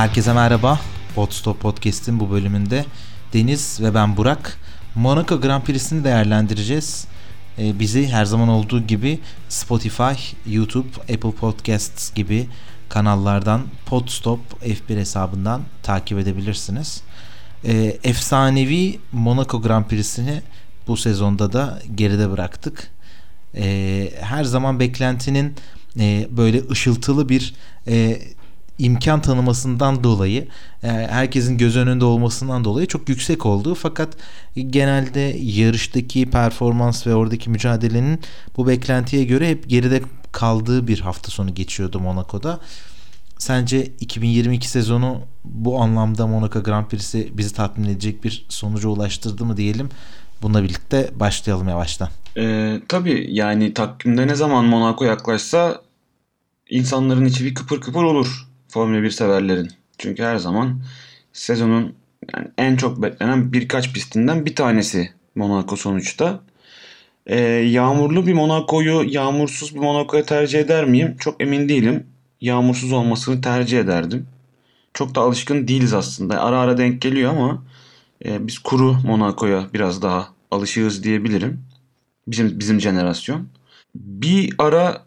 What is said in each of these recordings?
Herkese merhaba. Podstop Podcast'in bu bölümünde Deniz ve ben Burak Monaco Grand Prix'sini değerlendireceğiz. Ee, bizi her zaman olduğu gibi Spotify, YouTube, Apple Podcasts gibi kanallardan Podstop F1 hesabından takip edebilirsiniz. Ee, efsanevi Monaco Grand Prix'sini bu sezonda da geride bıraktık. Ee, her zaman beklentinin e, böyle ışıltılı bir e, imkan tanımasından dolayı e, herkesin göz önünde olmasından dolayı çok yüksek oldu. Fakat genelde yarıştaki performans ve oradaki mücadelenin bu beklentiye göre hep geride kaldığı bir hafta sonu geçiyordu Monaco'da. Sence 2022 sezonu bu anlamda Monaco Grand Prix'si bizi tatmin edecek bir sonuca ulaştırdı mı diyelim. Bununla birlikte başlayalım yavaştan. Ee, tabii yani takvimde ne zaman Monaco yaklaşsa insanların içi bir kıpır kıpır olur. Formula 1 severlerin. Çünkü her zaman sezonun yani en çok beklenen birkaç pistinden bir tanesi Monaco sonuçta. Ee, yağmurlu bir Monaco'yu yağmursuz bir Monaco'ya tercih eder miyim? Çok emin değilim. Yağmursuz olmasını tercih ederdim. Çok da alışkın değiliz aslında. Ara ara denk geliyor ama e, biz kuru Monaco'ya biraz daha alışığız diyebilirim. Bizim bizim jenerasyon. Bir ara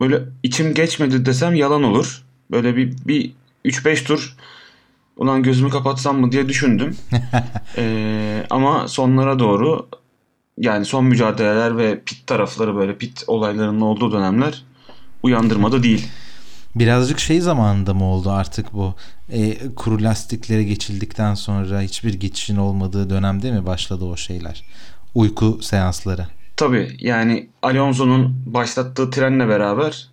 böyle içim geçmedi desem yalan olur. Böyle bir, bir 3-5 tur ulan gözümü kapatsam mı diye düşündüm. ee, ama sonlara doğru yani son mücadeleler ve pit tarafları böyle pit olaylarının olduğu dönemler uyandırmadı değil. Birazcık şey zamanında mı oldu artık bu e, kuru lastiklere geçildikten sonra hiçbir geçişin olmadığı dönemde mi başladı o şeyler? Uyku seansları. Tabii yani Alonso'nun başlattığı trenle beraber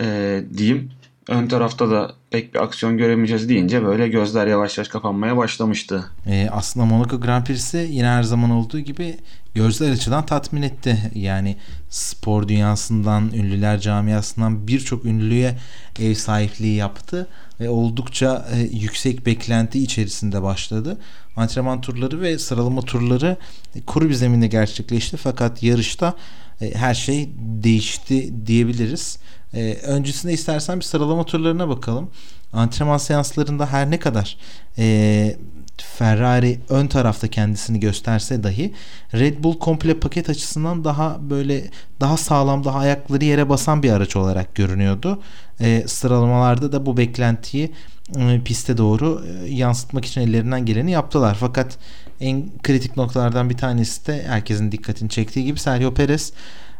e, diyeyim ön tarafta da pek bir aksiyon göremeyeceğiz deyince böyle gözler yavaş yavaş kapanmaya başlamıştı. E, aslında Monaco Grand Prix'si yine her zaman olduğu gibi gözler açıdan tatmin etti. Yani spor dünyasından, ünlüler camiasından birçok ünlüye ev sahipliği yaptı ve oldukça e, yüksek beklenti içerisinde başladı. Antrenman turları ve sıralama turları e, kuru bir zeminde gerçekleşti fakat yarışta e, her şey değişti diyebiliriz. E, öncesinde istersen bir sıralama turlarına bakalım. Antrenman seanslarında her ne kadar e, Ferrari ön tarafta kendisini gösterse dahi Red Bull komple paket açısından daha böyle daha sağlam daha ayakları yere basan bir araç olarak görünüyordu. E, sıralamalarda da bu beklentiyi e, piste doğru e, yansıtmak için ellerinden geleni yaptılar. Fakat en kritik noktalardan bir tanesi de herkesin dikkatini çektiği gibi Sergio Perez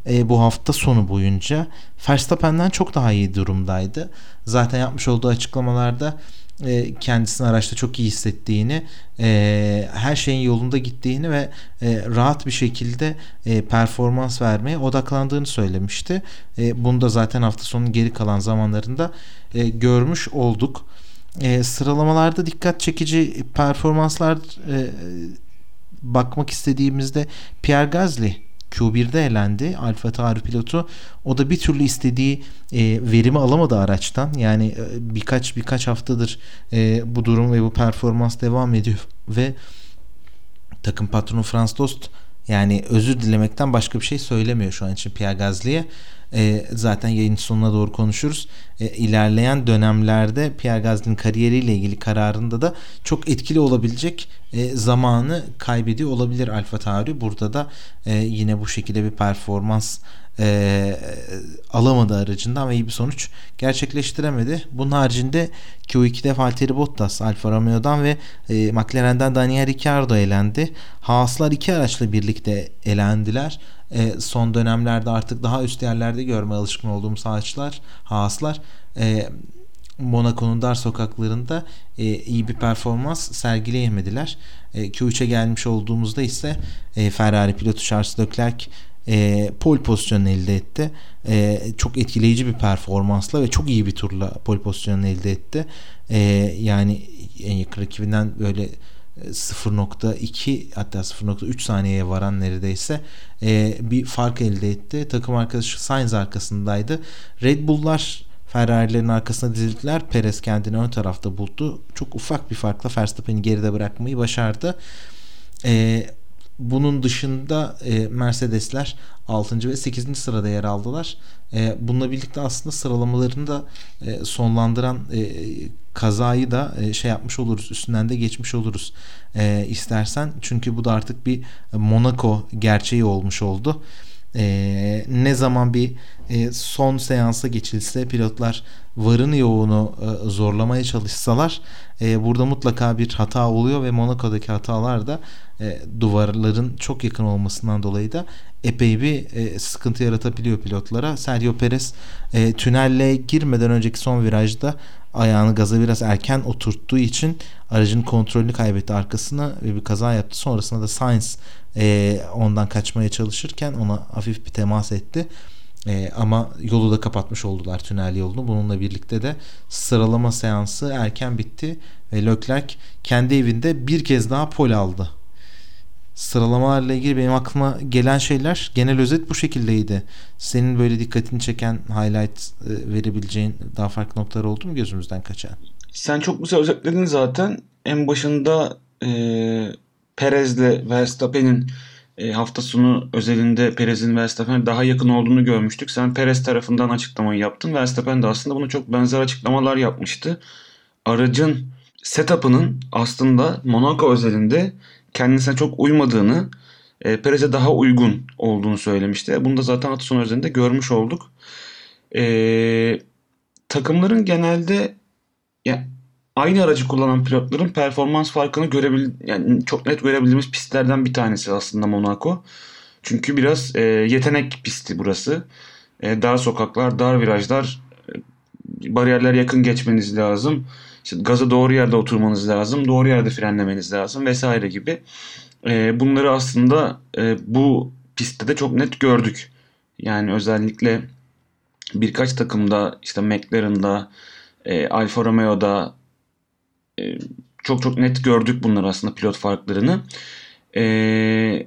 e, bu hafta sonu boyunca Verstappen'den çok daha iyi durumdaydı. Zaten yapmış olduğu açıklamalarda e, kendisini araçta çok iyi hissettiğini, e, her şeyin yolunda gittiğini ve e, rahat bir şekilde e, performans vermeye odaklandığını söylemişti. E, bunu da zaten hafta sonu geri kalan zamanlarında e, görmüş olduk. E, sıralamalarda dikkat çekici performanslar e, bakmak istediğimizde Pierre Gasly Q1'de elendi Alfa Tauri pilotu. O da bir türlü istediği e, verimi alamadı araçtan. Yani e, birkaç birkaç haftadır e, bu durum ve bu performans devam ediyor ve takım patronu Franz Dost yani özür dilemekten başka bir şey söylemiyor şu an için Pierre Gasly'ye. E, zaten yayın sonuna doğru konuşuruz. E, ilerleyen dönemlerde Pierre Gasly'nin kariyeriyle ilgili kararında da çok etkili olabilecek e, zamanı kaybediyor olabilir Alfa Tauri. Burada da e, yine bu şekilde bir performans e, alamadı aracından ve iyi bir sonuç gerçekleştiremedi. Bunun haricinde Q2'de Valtteri Bottas Alfa Romeo'dan ve e, McLaren'den Daniel Ricciardo elendi. Haaslar iki araçla birlikte elendiler. E, son dönemlerde artık daha üst yerlerde görme alışkın olduğumuz araçlar, Haaslar e, Monaco'nun dar sokaklarında e, iyi bir performans sergileyemediler. E, Q3'e gelmiş olduğumuzda ise e, Ferrari pilotu Charles Leclerc e, pol pozisyonunu elde etti. E, çok etkileyici bir performansla ve çok iyi bir turla pol pozisyonunu elde etti. E, yani en yakın rakibinden böyle 0.2 hatta 0.3 saniyeye varan neredeyse e, bir fark elde etti. Takım arkadaşı Sainz arkasındaydı. Red Bull'lar Ferrari'lerin arkasına dizildiler. Perez kendini ön tarafta buldu. Çok ufak bir farkla Verstappen'i geride bırakmayı başardı. E, bunun dışında e, Mercedesler 6. ve 8. sırada yer aldılar. E, bununla birlikte aslında sıralamalarını da e, sonlandıran e, kazayı da e, şey yapmış oluruz. Üstünden de geçmiş oluruz e, istersen. Çünkü bu da artık bir Monaco gerçeği olmuş oldu. E, ne zaman bir e, son seansa geçilse pilotlar varını yoğunu e, zorlamaya çalışsalar e, burada mutlaka bir hata oluyor ve Monaco'daki hatalar da e, duvarların çok yakın olmasından dolayı da epey bir e, sıkıntı yaratabiliyor pilotlara. Sergio Perez e, tünelle girmeden önceki son virajda ayağını gaza biraz erken oturttuğu için aracın kontrolünü kaybetti arkasına ve bir kaza yaptı. Sonrasında da Sainz e, ondan kaçmaya çalışırken ona hafif bir temas etti. E, ama yolu da kapatmış oldular tünel yolunu. Bununla birlikte de sıralama seansı erken bitti ve Leclerc kendi evinde bir kez daha pol aldı. Sıralamalarla ilgili benim aklıma gelen şeyler genel özet bu şekildeydi. Senin böyle dikkatini çeken highlight e, verebileceğin daha farklı noktalar oldu mu gözümüzden kaçan? Sen çok güzel özetledin zaten. En başında e, Perez'le Verstappen'in e, hafta sonu özelinde Perez'in Verstappen'e daha yakın olduğunu görmüştük. Sen Perez tarafından açıklamayı yaptın. Verstappen de aslında bunu çok benzer açıklamalar yapmıştı. Aracın setup'ının aslında Monaco özelinde kendisine çok uymadığını, e, Perez'e daha uygun olduğunu söylemişti. Bunu da zaten hafta sonu özelinde görmüş olduk. E, takımların genelde ya, aynı aracı kullanan pilotların performans farkını görebil yani çok net görebildiğimiz pistlerden bir tanesi aslında Monaco. Çünkü biraz e, yetenek pisti burası. E, dar sokaklar, dar virajlar, e, bariyerler yakın geçmeniz lazım. Gazı doğru yerde oturmanız lazım, doğru yerde frenlemeniz lazım vesaire gibi. E, bunları aslında e, bu pistte de çok net gördük. Yani özellikle birkaç takımda işte McLaren'da, e, Alfa Romeo'da e, çok çok net gördük bunları aslında pilot farklarını. E,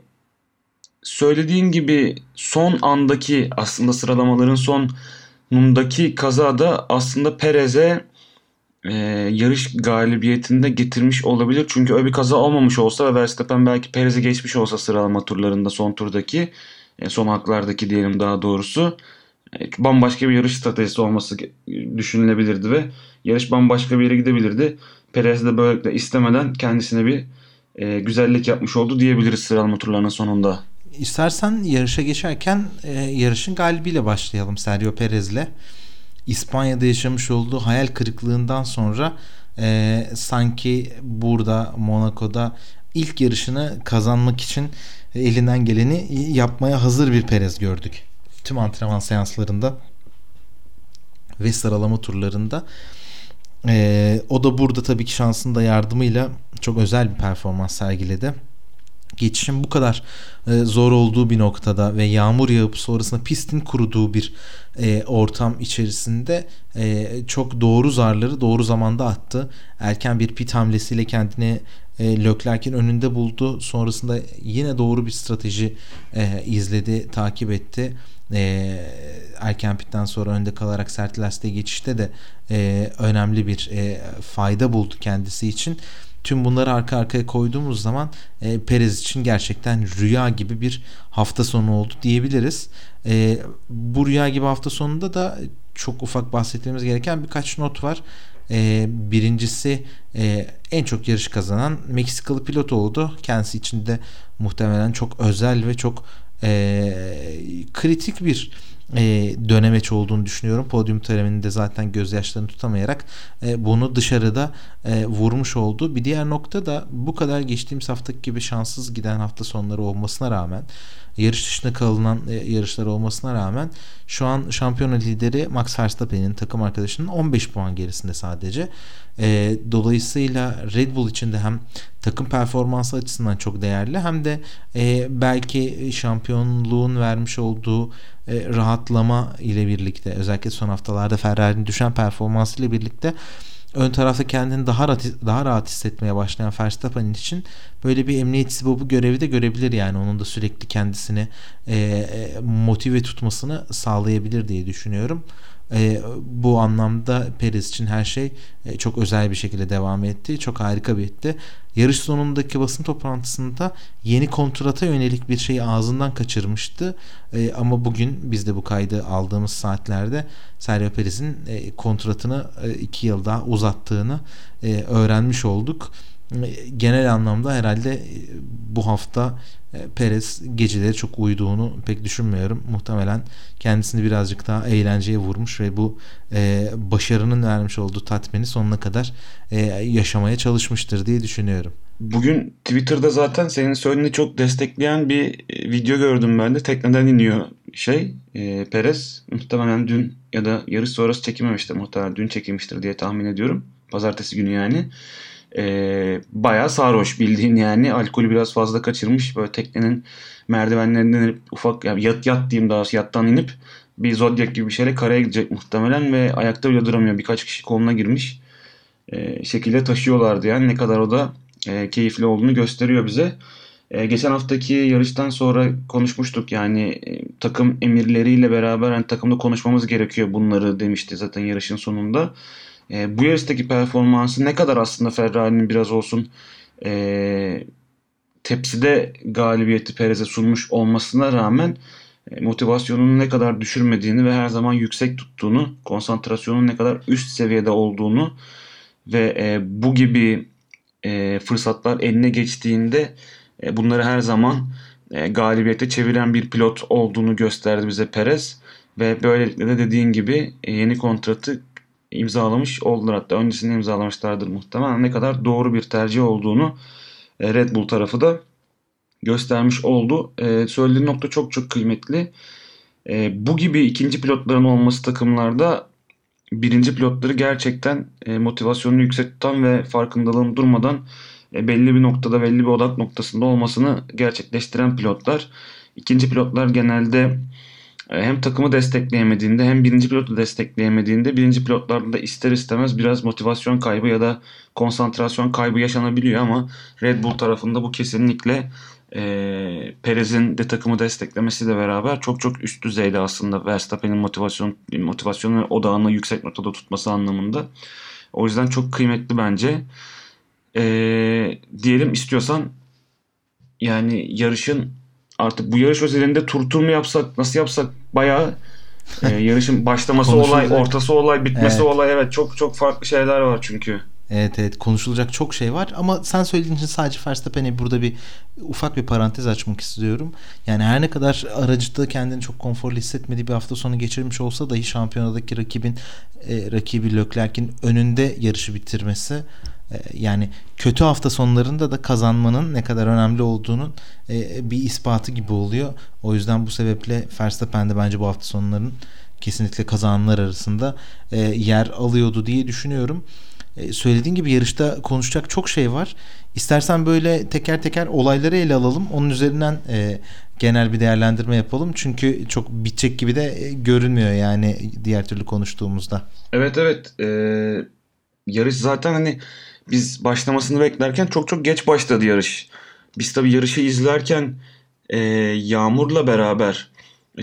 söylediğin gibi son andaki aslında sıralamaların sonundaki kazada aslında Perez'e e, yarış galibiyetinde getirmiş olabilir. Çünkü öyle bir kaza olmamış olsa ve Verstappen belki Perez'i geçmiş olsa sıralama turlarında son turdaki e, son haklardaki diyelim daha doğrusu e, bambaşka bir yarış stratejisi olması düşünülebilirdi ve yarış bambaşka bir yere gidebilirdi. Perez de böylelikle istemeden kendisine bir e, güzellik yapmış oldu diyebiliriz sıralama turlarının sonunda. İstersen yarışa geçerken e, yarışın galibiyle başlayalım Sergio Perez'le. İspanya'da yaşamış olduğu hayal kırıklığından sonra e, sanki burada Monaco'da ilk yarışını kazanmak için elinden geleni yapmaya hazır bir Perez gördük. Tüm antrenman seanslarında ve sıralama turlarında. E, o da burada tabii ki şansın da yardımıyla çok özel bir performans sergiledi geçişin bu kadar e, zor olduğu bir noktada ve yağmur yağıp sonrasında pistin kuruduğu bir e, ortam içerisinde e, çok doğru zarları doğru zamanda attı. Erken bir pit hamlesiyle kendini e, Leclerc'in önünde buldu. Sonrasında yine doğru bir strateji e, izledi, takip etti. E, erken pitten sonra önde kalarak sert lastiğe geçişte de e, önemli bir e, fayda buldu kendisi için. Tüm bunları arka arkaya koyduğumuz zaman e, Perez için gerçekten rüya gibi bir hafta sonu oldu diyebiliriz. E, bu rüya gibi hafta sonunda da çok ufak bahsetmemiz gereken birkaç not var. E, birincisi e, en çok yarış kazanan Meksikalı pilot oldu. Kendisi için de muhtemelen çok özel ve çok e, kritik bir e, dönemeç olduğunu düşünüyorum. Podyum töreninde zaten gözyaşlarını tutamayarak e, bunu dışarıda e, vurmuş oldu. Bir diğer nokta da bu kadar geçtiğimiz haftaki gibi şanssız giden hafta sonları olmasına rağmen yarış dışında kalınan e, yarışlar olmasına rağmen şu an şampiyona lideri Max Verstappen'in takım arkadaşının 15 puan gerisinde sadece. E, dolayısıyla Red Bull için de hem takım performansı açısından çok değerli hem de e, belki şampiyonluğun vermiş olduğu e, rahatlama ile birlikte özellikle son haftalarda Ferrari'nin düşen performansı ile birlikte ön tarafta kendini daha rahat, daha rahat hissetmeye başlayan Verstappen için böyle bir emniyet sibobu görevi de görebilir yani onun da sürekli kendisini e, e, motive tutmasını sağlayabilir diye düşünüyorum. E, bu anlamda Perez için her şey e, çok özel bir şekilde devam etti. Çok harika bitti. Yarış sonundaki basın toplantısında yeni kontrata yönelik bir şeyi ağzından kaçırmıştı. E, ama bugün biz de bu kaydı aldığımız saatlerde Sergio Perez'in e, kontratını e, iki yıl daha uzattığını e, öğrenmiş olduk genel anlamda herhalde e, bu hafta e, Perez geceleri çok uyuduğunu pek düşünmüyorum. Muhtemelen kendisini birazcık daha eğlenceye vurmuş ve bu e, başarının vermiş olduğu tatmini sonuna kadar e, yaşamaya çalışmıştır diye düşünüyorum. Bugün Twitter'da zaten senin söylediğini çok destekleyen bir e, video gördüm ben de. Tekneden iniyor şey e, Perez. Muhtemelen dün ya da yarış sonrası çekilmemiştir. Muhtemelen dün çekilmiştir diye tahmin ediyorum. Pazartesi günü yani e, bayağı sarhoş bildiğin yani. Alkolü biraz fazla kaçırmış. Böyle teknenin merdivenlerinden inip ufak yani yat yat diyeyim daha yattan inip bir zodyak gibi bir şeyle karaya gidecek muhtemelen ve ayakta bile duramıyor. Birkaç kişi koluna girmiş. E, şekilde taşıyorlardı yani. Ne kadar o da e, keyifli olduğunu gösteriyor bize. E, geçen haftaki yarıştan sonra konuşmuştuk yani e, takım emirleriyle beraber yani takımda konuşmamız gerekiyor bunları demişti zaten yarışın sonunda. E, bu yarıştaki performansı ne kadar aslında Ferrari'nin biraz olsun e, tepside galibiyeti Perez'e sunmuş olmasına rağmen e, motivasyonunu ne kadar düşürmediğini ve her zaman yüksek tuttuğunu, konsantrasyonun ne kadar üst seviyede olduğunu ve e, bu gibi e, fırsatlar eline geçtiğinde e, bunları her zaman e, galibiyete çeviren bir pilot olduğunu gösterdi bize Perez ve böylelikle de dediğin gibi e, yeni kontratı imzalamış oldular. Hatta öncesinde imzalamışlardır muhtemelen. Ne kadar doğru bir tercih olduğunu e, Red Bull tarafı da göstermiş oldu. E, söylediğin nokta çok çok kıymetli. E, bu gibi ikinci pilotların olması takımlarda birinci pilotları gerçekten e, motivasyonunu yüksek tutan ve farkındalığın durmadan e, belli bir noktada belli bir odak noktasında olmasını gerçekleştiren pilotlar. İkinci pilotlar genelde hem takımı destekleyemediğinde hem birinci pilotu destekleyemediğinde birinci pilotlarda da ister istemez biraz motivasyon kaybı ya da konsantrasyon kaybı yaşanabiliyor ama Red Bull tarafında bu kesinlikle e, Perez'in de takımı desteklemesiyle beraber çok çok üst düzeyde aslında Verstappen'in motivasyon motivasyonu odağını yüksek notada tutması anlamında. O yüzden çok kıymetli bence. E, diyelim istiyorsan yani yarışın artık bu yarış özelinde tur tur mu yapsak nasıl yapsak bayağı e, yarışın başlaması olay, ortası olay, bitmesi evet. olay evet çok çok farklı şeyler var çünkü. Evet evet konuşulacak çok şey var ama sen söylediğin için sadece Verstappen'e burada bir ufak bir parantez açmak istiyorum. Yani her ne kadar aracıda kendini çok konforlu hissetmediği bir hafta sonu geçirmiş olsa dahi şampiyonadaki rakibin e, rakibi Leclerc'in önünde yarışı bitirmesi yani kötü hafta sonlarında da kazanmanın ne kadar önemli olduğunun e, bir ispatı gibi oluyor. O yüzden bu sebeple Verstappen de bence bu hafta sonlarının kesinlikle kazananlar arasında e, yer alıyordu diye düşünüyorum. Söylediğin gibi yarışta konuşacak çok şey var. İstersen böyle teker teker olayları ele alalım. Onun üzerinden genel bir değerlendirme yapalım. Çünkü çok bitecek gibi de görünmüyor yani diğer türlü konuştuğumuzda. Evet evet. Ee, yarış zaten hani biz başlamasını beklerken çok çok geç başladı yarış. Biz tabi yarışı izlerken e, yağmurla beraber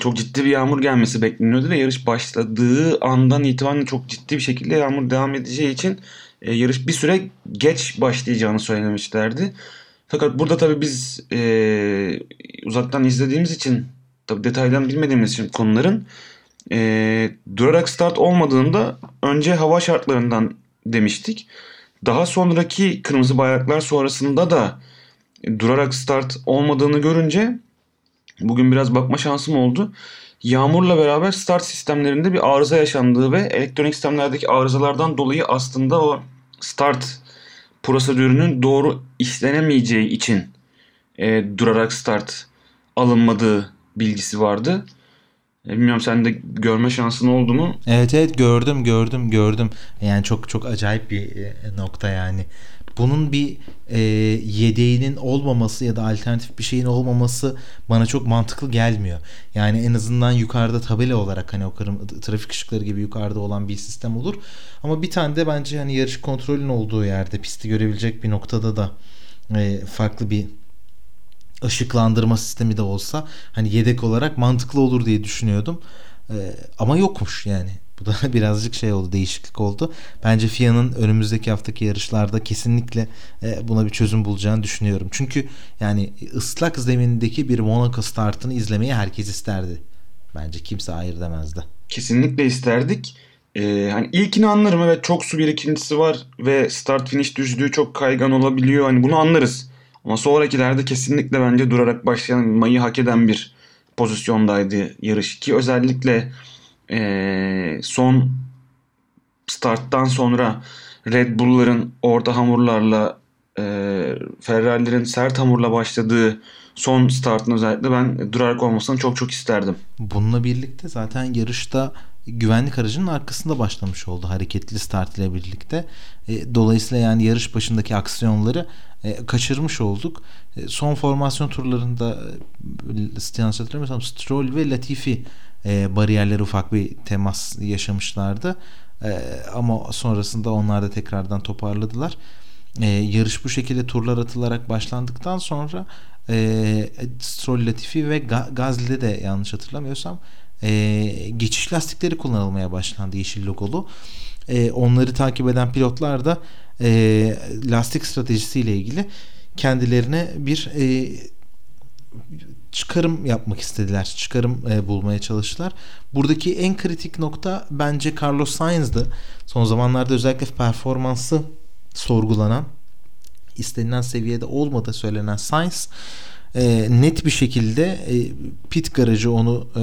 çok ciddi bir yağmur gelmesi bekleniyordu ve yarış başladığı andan itibaren çok ciddi bir şekilde yağmur devam edeceği için e, yarış bir süre geç başlayacağını söylemişlerdi. Fakat burada tabi biz e, uzaktan izlediğimiz için tabi detaydan bilmediğimiz için konuların e, durarak start olmadığında önce hava şartlarından demiştik. Daha sonraki kırmızı bayraklar sonrasında da durarak start olmadığını görünce bugün biraz bakma şansım oldu. Yağmurla beraber start sistemlerinde bir arıza yaşandığı ve elektronik sistemlerdeki arızalardan dolayı aslında o start prosedürünün doğru işlenemeyeceği için e, durarak start alınmadığı bilgisi vardı. E, bilmiyorum sen de görme şansın oldu mu? Evet evet gördüm gördüm gördüm. Yani çok çok acayip bir e, nokta yani. Bunun bir e, yedeğinin olmaması ya da alternatif bir şeyin olmaması bana çok mantıklı gelmiyor. Yani en azından yukarıda tabela olarak hani o trafik ışıkları gibi yukarıda olan bir sistem olur. Ama bir tane de bence hani yarış kontrolün olduğu yerde pisti görebilecek bir noktada da e, farklı bir ışıklandırma sistemi de olsa hani yedek olarak mantıklı olur diye düşünüyordum. Ee, ama yokmuş yani. Bu da birazcık şey oldu, değişiklik oldu. Bence FIA'nın önümüzdeki haftaki yarışlarda kesinlikle e, buna bir çözüm bulacağını düşünüyorum. Çünkü yani ıslak zemindeki bir Monaco startını izlemeyi herkes isterdi. Bence kimse hayır demezdi. Kesinlikle isterdik. Ee, hani ilkini anlarım evet çok su birikintisi var ve start finish düzlüğü çok kaygan olabiliyor. Hani bunu anlarız. Ama sonrakilerde kesinlikle bence durarak başlayan mayı hak eden bir pozisyondaydı yarış ki özellikle e, son starttan sonra Red Bull'ların orta hamurlarla e, Ferrari'lerin sert hamurla başladığı son startın özellikle ben durarak olmasını çok çok isterdim. Bununla birlikte zaten yarışta güvenlik aracının arkasında başlamış oldu hareketli start ile birlikte. E, dolayısıyla yani yarış başındaki aksiyonları e, kaçırmış olduk. E, son formasyon turlarında e, hatırlamıyorsam Stroll ve Latifi e, bariyerlere ufak bir temas yaşamışlardı. Ama sonrasında onlar da tekrardan toparladılar. Yarış bu şekilde turlar atılarak başlandıktan sonra e, Stroll Latifi ve Gazli'de de yanlış hatırlamıyorsam e, geçiş lastikleri kullanılmaya başlandı yeşil logolu. E, onları takip eden pilotlar da e, lastik stratejisiyle ilgili kendilerine bir e, çıkarım yapmak istediler. Çıkarım e, bulmaya çalıştılar. Buradaki en kritik nokta bence Carlos Sainz'dı. Son zamanlarda özellikle performansı sorgulanan istenilen seviyede olmadığı söylenen Sainz e, net bir şekilde e, pit garajı onu e,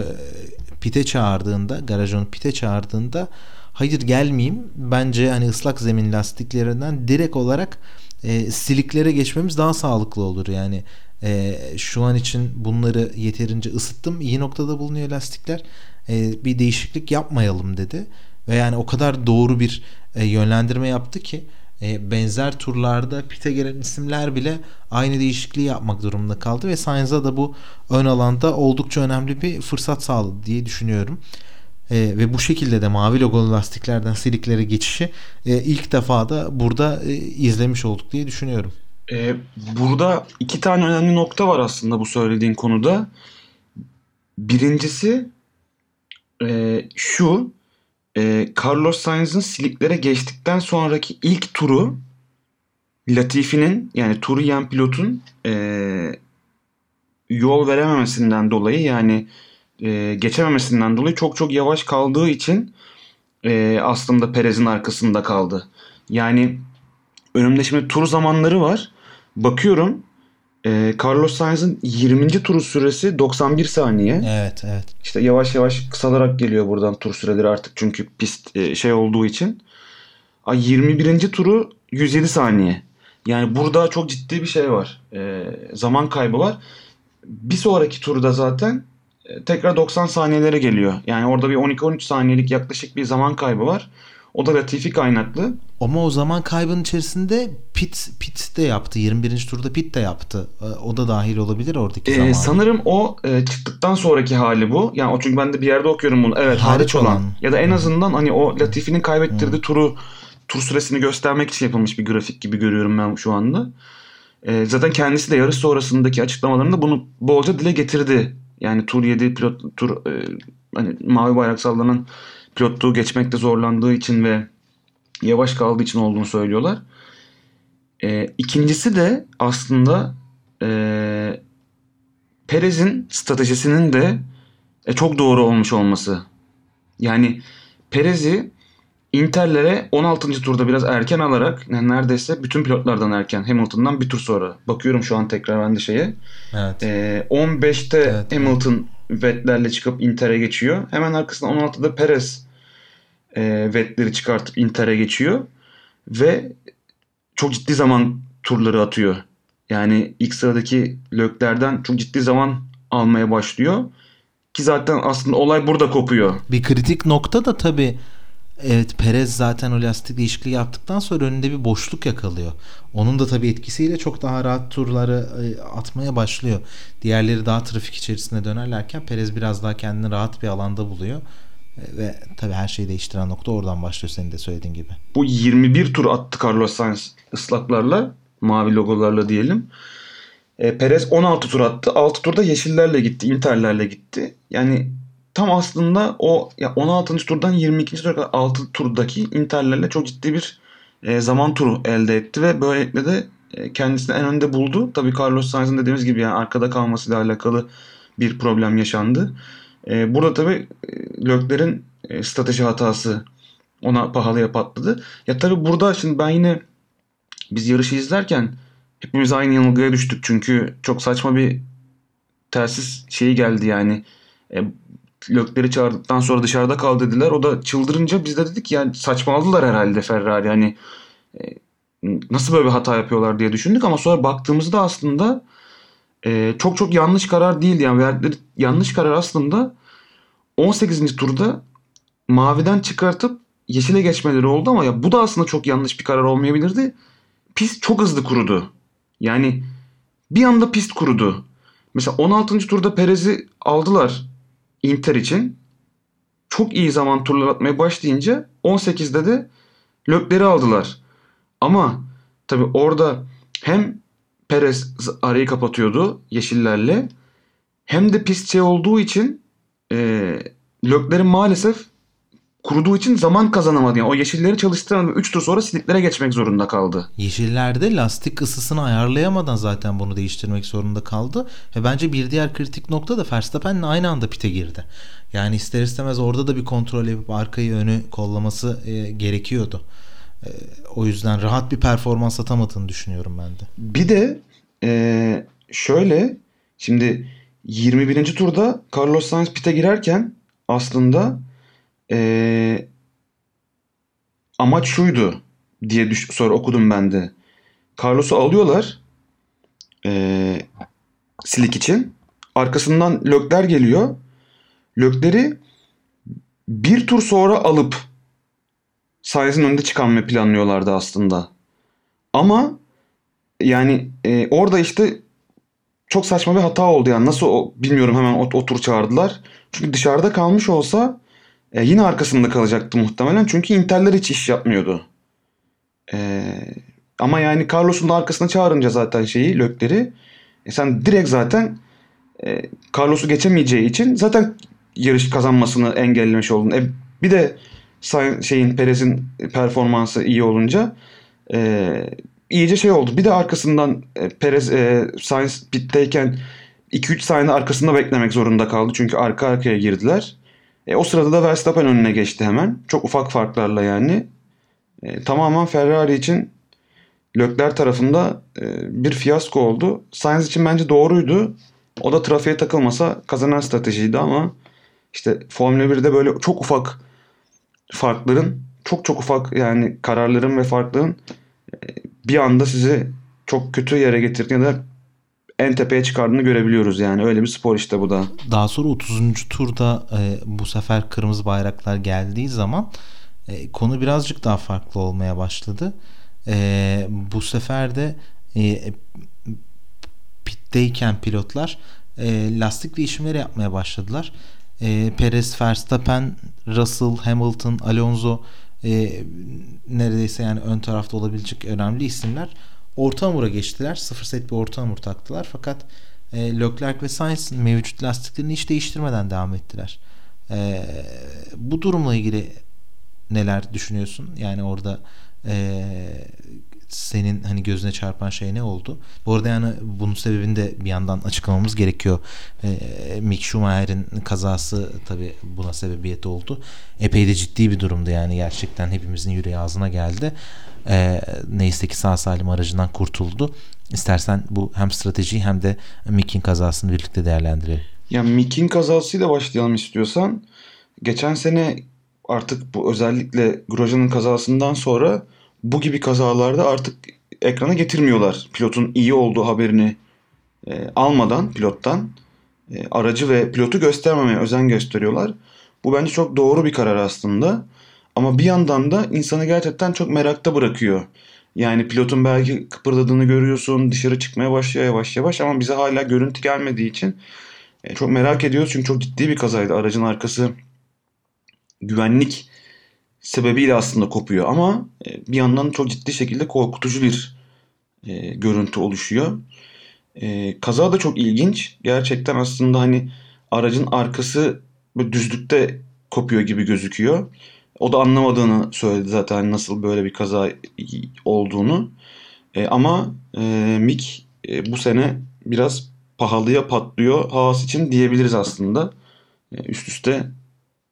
pite çağırdığında garaj onu pite çağırdığında hayır gelmeyeyim. Bence hani ıslak zemin lastiklerinden direkt olarak e, siliklere geçmemiz daha sağlıklı olur. Yani e, şu an için bunları yeterince ısıttım iyi noktada bulunuyor lastikler. E, bir değişiklik yapmayalım dedi. Ve yani o kadar doğru bir e, yönlendirme yaptı ki e, benzer turlarda pite gelen isimler bile aynı değişikliği yapmak durumunda kaldı ve Sainz'a da bu ön alanda oldukça önemli bir fırsat sağladı diye düşünüyorum. E, ve bu şekilde de mavi logolu lastiklerden siliklere geçişi e, ilk defa da burada e, izlemiş olduk diye düşünüyorum. E, burada iki tane önemli nokta var aslında bu söylediğin konuda. Birincisi e, şu e, Carlos Sainz'ın siliklere geçtikten sonraki ilk turu Latifi'nin yani turu yen pilotun e, yol verememesinden dolayı yani e, geçememesinden dolayı çok çok yavaş kaldığı için e, aslında Perez'in arkasında kaldı. Yani önümde şimdi tur zamanları var. Bakıyorum e, Carlos Sainz'ın 20. turu süresi 91 saniye. Evet, evet. İşte yavaş yavaş kısalarak geliyor buradan tur süreleri artık çünkü pist e, şey olduğu için. A 21. turu 107 saniye. Yani burada çok ciddi bir şey var. E, zaman kaybı var. Bir sonraki turda zaten e, tekrar 90 saniyelere geliyor. Yani orada bir 12-13 saniyelik yaklaşık bir zaman kaybı var. O da Latifi kaynaklı. Ama o zaman kaybın içerisinde pit pit de yaptı. 21. turda pit de yaptı. E, o da dahil olabilir oradaki ee, Sanırım o e, çıktıktan sonraki hali bu. Yani o çünkü ben de bir yerde okuyorum bunu. Evet hariç, hariç olan. olan. Ya da en azından hani o Latifi'nin kaybettirdiği turu tur süresini göstermek için yapılmış bir grafik gibi görüyorum ben şu anda. E, zaten kendisi de yarış sonrasındaki açıklamalarında bunu bolca dile getirdi. Yani tur 7 pilot tur e, hani mavi bayrak sallanan pilotluğu geçmekte zorlandığı için ve yavaş kaldığı için olduğunu söylüyorlar. E, ikincisi de aslında e, Perez'in stratejisinin de e, çok doğru olmuş olması. Yani Perez'i Inter'lere 16. turda biraz erken alarak yani neredeyse bütün pilotlardan erken Hamilton'dan bir tur sonra. Bakıyorum şu an tekrar ben de şeye. Evet. E, 15'te evet, Hamilton evet. Vettel'le çıkıp Inter'e geçiyor. Hemen arkasında 16'da Perez e, Vettel'i çıkartıp Inter'e geçiyor. Ve çok ciddi zaman turları atıyor. Yani ilk sıradaki Lökler'den çok ciddi zaman almaya başlıyor. Ki zaten aslında olay burada kopuyor. Bir kritik nokta da tabii Evet Perez zaten o lastik değişikliği yaptıktan sonra önünde bir boşluk yakalıyor. Onun da tabii etkisiyle çok daha rahat turları e, atmaya başlıyor. Diğerleri daha trafik içerisinde dönerlerken Perez biraz daha kendini rahat bir alanda buluyor. Ve tabii her şeyi değiştiren nokta oradan başlıyor senin de söylediğin gibi. Bu 21 tur attı Carlos Sainz ıslaklarla, mavi logolarla diyelim. E, Perez 16 tur attı. 6 turda yeşillerle gitti, interlerle gitti. Yani tam aslında o ya 16. turdan 22. tura 6 turdaki Inter'lerle çok ciddi bir e, zaman turu elde etti ve böylelikle de e, kendisini en önde buldu. Tabii Carlos Sainz'ın dediğimiz gibi yani arkada kalmasıyla alakalı bir problem yaşandı. E, burada tabii e, Lökler'in e, strateji hatası ona pahalıya patladı. Ya tabii burada şimdi ben yine biz yarışı izlerken hepimiz aynı yanılgıya düştük. Çünkü çok saçma bir telsiz şeyi geldi yani. E, Lökleri çağırdıktan sonra dışarıda kal dediler. O da çıldırınca biz de dedik yani saçmaladılar herhalde Ferrari. Yani e, nasıl böyle bir hata yapıyorlar diye düşündük ama sonra baktığımızda aslında e, çok çok yanlış karar değil yani verdikleri yanlış karar aslında 18. turda maviden çıkartıp yeşile geçmeleri oldu ama ya bu da aslında çok yanlış bir karar olmayabilirdi. Pist çok hızlı kurudu. Yani bir anda pist kurudu. Mesela 16. turda Perez'i aldılar Inter için. Çok iyi zaman turlar atmaya başlayınca 18'de de Lökler'i aldılar. Ama tabi orada hem Perez arayı kapatıyordu yeşillerle hem de pist şey olduğu için e, Lökler'in maalesef kuruduğu için zaman kazanamadı. Yani o yeşilleri çalıştıramadı. 3 tur sonra siliklere geçmek zorunda kaldı. Yeşillerde lastik ısısını ayarlayamadan zaten bunu değiştirmek zorunda kaldı. Ve bence bir diğer kritik nokta da Verstappen'le aynı anda pite girdi. Yani ister istemez orada da bir kontrol yapıp arkayı önü kollaması e, gerekiyordu. E, o yüzden rahat bir performans atamadığını düşünüyorum ben de. Bir de e, şöyle şimdi 21. turda Carlos Sainz pite girerken aslında e, amaç şuydu diye düş sonra okudum ben de. Carlos'u alıyorlar e, silik için. Arkasından Lökler geliyor. Lökleri bir tur sonra alıp Sainz'in önünde çıkarmayı planlıyorlardı aslında. Ama yani e, orada işte çok saçma bir hata oldu yani. Nasıl o, bilmiyorum hemen o, o tur çağırdılar. Çünkü dışarıda kalmış olsa e, yine arkasında kalacaktı muhtemelen. Çünkü Inter'ler hiç iş yapmıyordu. E, ama yani Carlos'un da arkasına çağırınca zaten şeyi Lökleri e, sen direkt zaten e, Carlos'u geçemeyeceği için zaten yarış kazanmasını engellemiş oldun. E, bir de şeyin Perez'in performansı iyi olunca e, iyice şey oldu. Bir de arkasından e, Perez e, Sainz pitteyken 2-3 saniye arkasında beklemek zorunda kaldı. Çünkü arka arkaya girdiler. E, o sırada da Verstappen önüne geçti hemen. Çok ufak farklarla yani. E, tamamen Ferrari için Lökler tarafında e, bir fiyasko oldu. Sainz için bence doğruydu. O da trafiğe takılmasa kazanan stratejiydi ama işte Formula 1'de böyle çok ufak farkların çok çok ufak yani kararların ve farkların e, bir anda sizi çok kötü yere getirdiğini ya da en tepeye çıkardığını görebiliyoruz yani. Öyle bir spor işte bu da. Daha sonra 30. turda e, bu sefer kırmızı bayraklar geldiği zaman e, konu birazcık daha farklı olmaya başladı. E, bu sefer de e, pitteyken pilotlar e, lastik değişimleri yapmaya başladılar. E, Perez, Verstappen, Russell, Hamilton, Alonso e, neredeyse yani ön tarafta olabilecek önemli isimler orta hamura geçtiler. Sıfır set bir orta hamur taktılar. Fakat e, Leclerc ve Sainz mevcut lastiklerini hiç değiştirmeden devam ettiler. E, bu durumla ilgili neler düşünüyorsun? Yani orada e, senin hani gözüne çarpan şey ne oldu? Bu arada yani bunun sebebini de bir yandan açıklamamız gerekiyor. E, Mick Schumacher'in kazası tabi buna sebebiyet oldu. Epey de ciddi bir durumdu yani gerçekten hepimizin yüreği ağzına geldi. E, neyse ki sağ salim aracından kurtuldu. İstersen bu hem strateji hem de Mick'in kazasını birlikte değerlendirelim. Ya Mick'in kazasıyla başlayalım istiyorsan. Geçen sene artık bu özellikle Grosjean'ın kazasından sonra bu gibi kazalarda artık ekrana getirmiyorlar. Pilotun iyi olduğu haberini e, almadan pilottan e, aracı ve pilotu göstermemeye özen gösteriyorlar. Bu bence çok doğru bir karar aslında. Ama bir yandan da insanı gerçekten çok merakta bırakıyor. Yani pilotun belki kıpırdadığını görüyorsun, dışarı çıkmaya başlıyor yavaş yavaş ama bize hala görüntü gelmediği için e, çok merak ediyoruz. Çünkü çok ciddi bir kazaydı. Aracın arkası güvenlik sebebiyle aslında kopuyor ama e, bir yandan çok ciddi şekilde korkutucu bir e, görüntü oluşuyor. E, kaza da çok ilginç. Gerçekten aslında hani aracın arkası böyle düzlükte kopuyor gibi gözüküyor. O da anlamadığını söyledi zaten nasıl böyle bir kaza olduğunu. E, ama e, Mick e, bu sene biraz pahalıya patlıyor Haas için diyebiliriz aslında. E, üst üste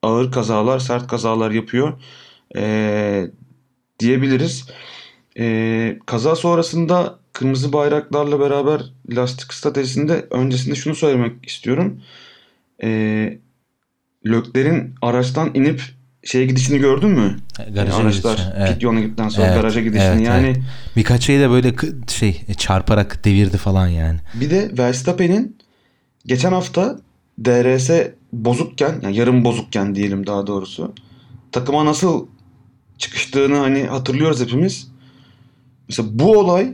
ağır kazalar, sert kazalar yapıyor e, diyebiliriz. E, kaza sonrasında kırmızı bayraklarla beraber lastik stratejisinde öncesinde şunu söylemek istiyorum. E, Lökler'in araçtan inip şeye gidişini gördün mü? Garaja yani araçlar gidişini, evet. pit yoluna gittikten sonra Evet, garaja gidişini. evet, yani evet. Birkaç şeyi de böyle şey çarparak devirdi falan yani. Bir de Verstappen'in geçen hafta DRS bozukken yani yarım bozukken diyelim daha doğrusu takıma nasıl çıkıştığını hani hatırlıyoruz hepimiz. Mesela bu olay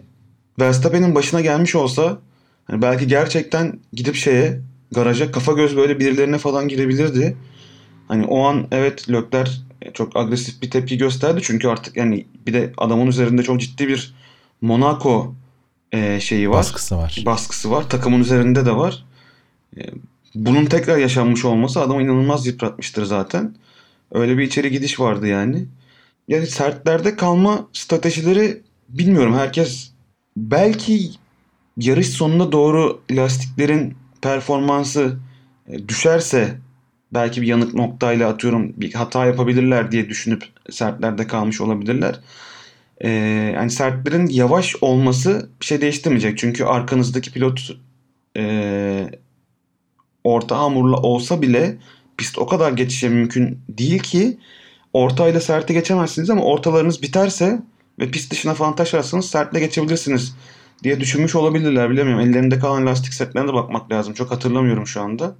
Verstappen'in başına gelmiş olsa hani belki gerçekten gidip şeye garaja kafa göz böyle birilerine falan girebilirdi. Hani o an evet Lökler çok agresif bir tepki gösterdi çünkü artık yani bir de adamın üzerinde çok ciddi bir Monaco e, şeyi var Baskısı var. baskısı var. Takımın üzerinde de var. Bunun tekrar yaşanmış olması adamı inanılmaz yıpratmıştır zaten. Öyle bir içeri gidiş vardı yani. Yani sertlerde kalma stratejileri bilmiyorum. Herkes belki yarış sonuna doğru lastiklerin performansı e, düşerse belki bir yanık noktayla atıyorum bir hata yapabilirler diye düşünüp sertlerde kalmış olabilirler. Ee, yani sertlerin yavaş olması bir şey değiştirmeyecek. Çünkü arkanızdaki pilot e, orta hamurla olsa bile pist o kadar geçişe mümkün değil ki ortayla serti geçemezsiniz ama ortalarınız biterse ve pist dışına falan taşarsanız sertle geçebilirsiniz diye düşünmüş olabilirler bilemiyorum. Ellerinde kalan lastik setlerine de bakmak lazım. Çok hatırlamıyorum şu anda.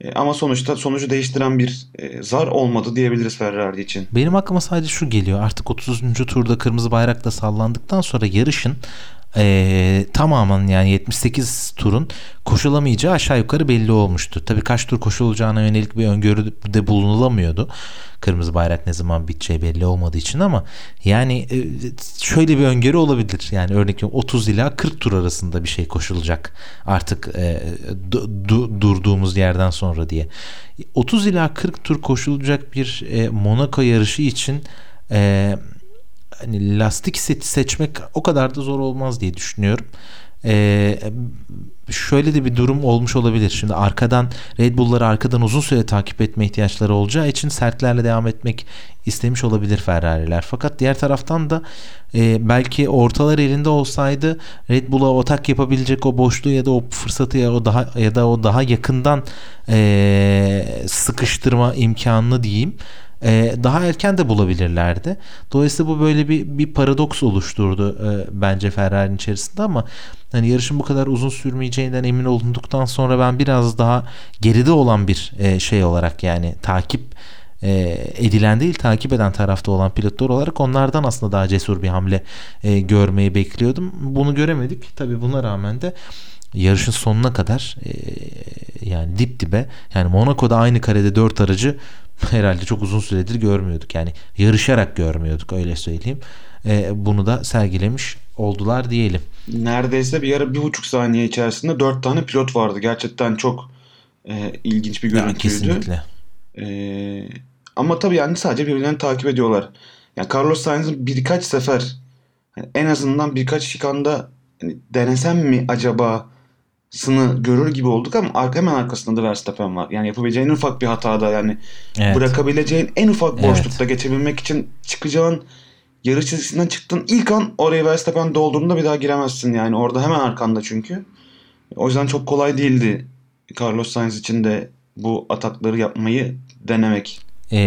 E, ama sonuçta sonucu değiştiren bir e, zar olmadı diyebiliriz Ferrari için. Benim aklıma sadece şu geliyor. Artık 30. turda kırmızı bayrakla sallandıktan sonra yarışın eee, tamamen yani 78 turun koşulamayacağı aşağı yukarı belli olmuştu. Tabii kaç tur koşulacağına yönelik bir öngörüde bulunulamıyordu. Kırmızı bayrak ne zaman biteceği belli olmadığı için ama yani e, şöyle bir öngörü olabilir. Yani örnek veriyorum 30 ila 40 tur arasında bir şey koşulacak artık e, du- du- durduğumuz yerden sonra diye. 30 ila 40 tur koşulacak bir e, Monaco yarışı için e, hani lastik seti seçmek o kadar da zor olmaz diye düşünüyorum. Ee, şöyle de bir durum olmuş olabilir. Şimdi arkadan Red Bull'ları arkadan uzun süre takip etme ihtiyaçları olacağı için sertlerle devam etmek istemiş olabilir Ferrari'ler. Fakat diğer taraftan da e, belki ortalar elinde olsaydı Red Bull'a atak yapabilecek o boşluğu ya da o fırsatı ya o daha ya da o daha yakından e, sıkıştırma imkanını diyeyim e, daha erken de bulabilirlerdi. Dolayısıyla bu böyle bir bir paradoks oluşturdu e, bence Ferrari'nin içerisinde ama hani yarışın bu kadar uzun sürmeyeceğinden emin olunduktan sonra ben biraz daha geride olan bir e, şey olarak yani takip e, edilen değil takip eden tarafta olan pilotlar olarak onlardan aslında daha cesur bir hamle e, görmeyi bekliyordum. Bunu göremedik. Tabii buna rağmen de yarışın sonuna kadar e, yani dip dibe yani Monaco'da aynı karede 4 aracı herhalde çok uzun süredir görmüyorduk. Yani yarışarak görmüyorduk öyle söyleyeyim. E, bunu da sergilemiş oldular diyelim. Neredeyse bir ara bir buçuk saniye içerisinde dört tane pilot vardı. Gerçekten çok e, ilginç bir Ya, görüntüydü. kesinlikle. Ee, ama tabii yani sadece birbirlerini takip ediyorlar. Yani Carlos Sainz'ın birkaç sefer hani en azından birkaç şikanda hani denesem mi acaba sını görür gibi olduk ama arka hemen arkasında da Verstappen var. Yani yapabileceğin en ufak bir hatada yani Evet. bırakabileceğin en ufak Evet. boşlukta geçebilmek için çıkacağın yarış çizgisinden çıktın ilk an oraya Verstappen doldurduğunda bir daha giremezsin yani orada hemen arkanda çünkü. O yüzden çok kolay değildi Carlos Sainz için de bu atakları yapmayı denemek. E,